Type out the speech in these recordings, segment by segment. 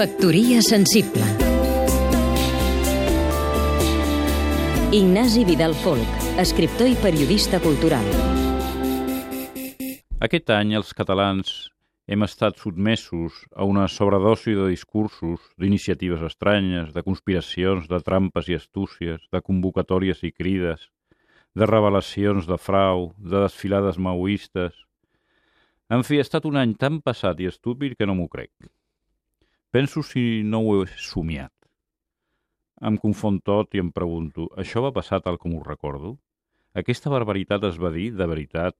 Factoria sensible Ignasi Vidal Folk, escriptor i periodista cultural. Aquest any els catalans hem estat sotmesos a una sobredosi de discursos, d'iniciatives estranyes, de conspiracions, de trampes i astúcies, de convocatòries i crides, de revelacions de frau, de desfilades maoistes... En fi, ha estat un any tan passat i estúpid que no m'ho crec. Penso si no ho he somiat. Em confon tot i em pregunto, això va passar tal com ho recordo? Aquesta barbaritat es va dir, de veritat,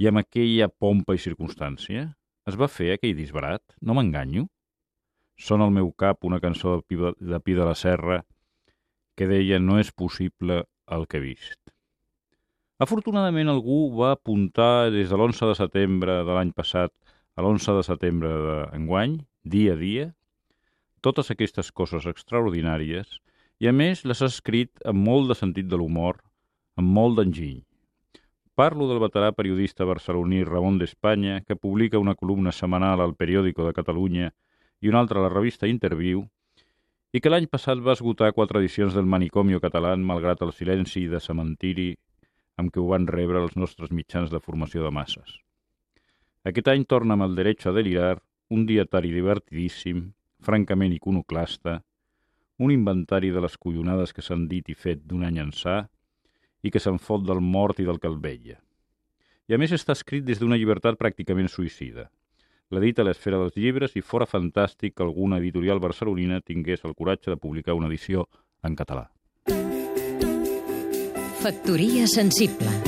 i amb aquella pompa i circumstància? Es va fer aquell disbarat? No m'enganyo? Sona al meu cap una cançó de Pi de, Pi de la Serra que deia no és possible el que he vist. Afortunadament algú va apuntar des de l'11 de setembre de l'any passat a l'11 de setembre d'enguany dia a dia, totes aquestes coses extraordinàries i, a més, les ha escrit amb molt de sentit de l'humor, amb molt d'enginy. Parlo del veterà periodista barceloní Ramon d'Espanya, que publica una columna setmanal al Periòdico de Catalunya i una altra a la revista Interviu, i que l'any passat va esgotar quatre edicions del Manicomio català malgrat el silenci de cementiri amb què ho van rebre els nostres mitjans de formació de masses. Aquest any torna amb el Derecho a delirar un dietari divertidíssim, francament iconoclasta, un inventari de les collonades que s'han dit i fet d'un any ençà i que se'n fot del mort i del que el veia. I a més està escrit des d'una llibertat pràcticament suïcida. L'edita l'esfera dels llibres i fora fantàstic que alguna editorial barcelonina tingués el coratge de publicar una edició en català. Factoria sensible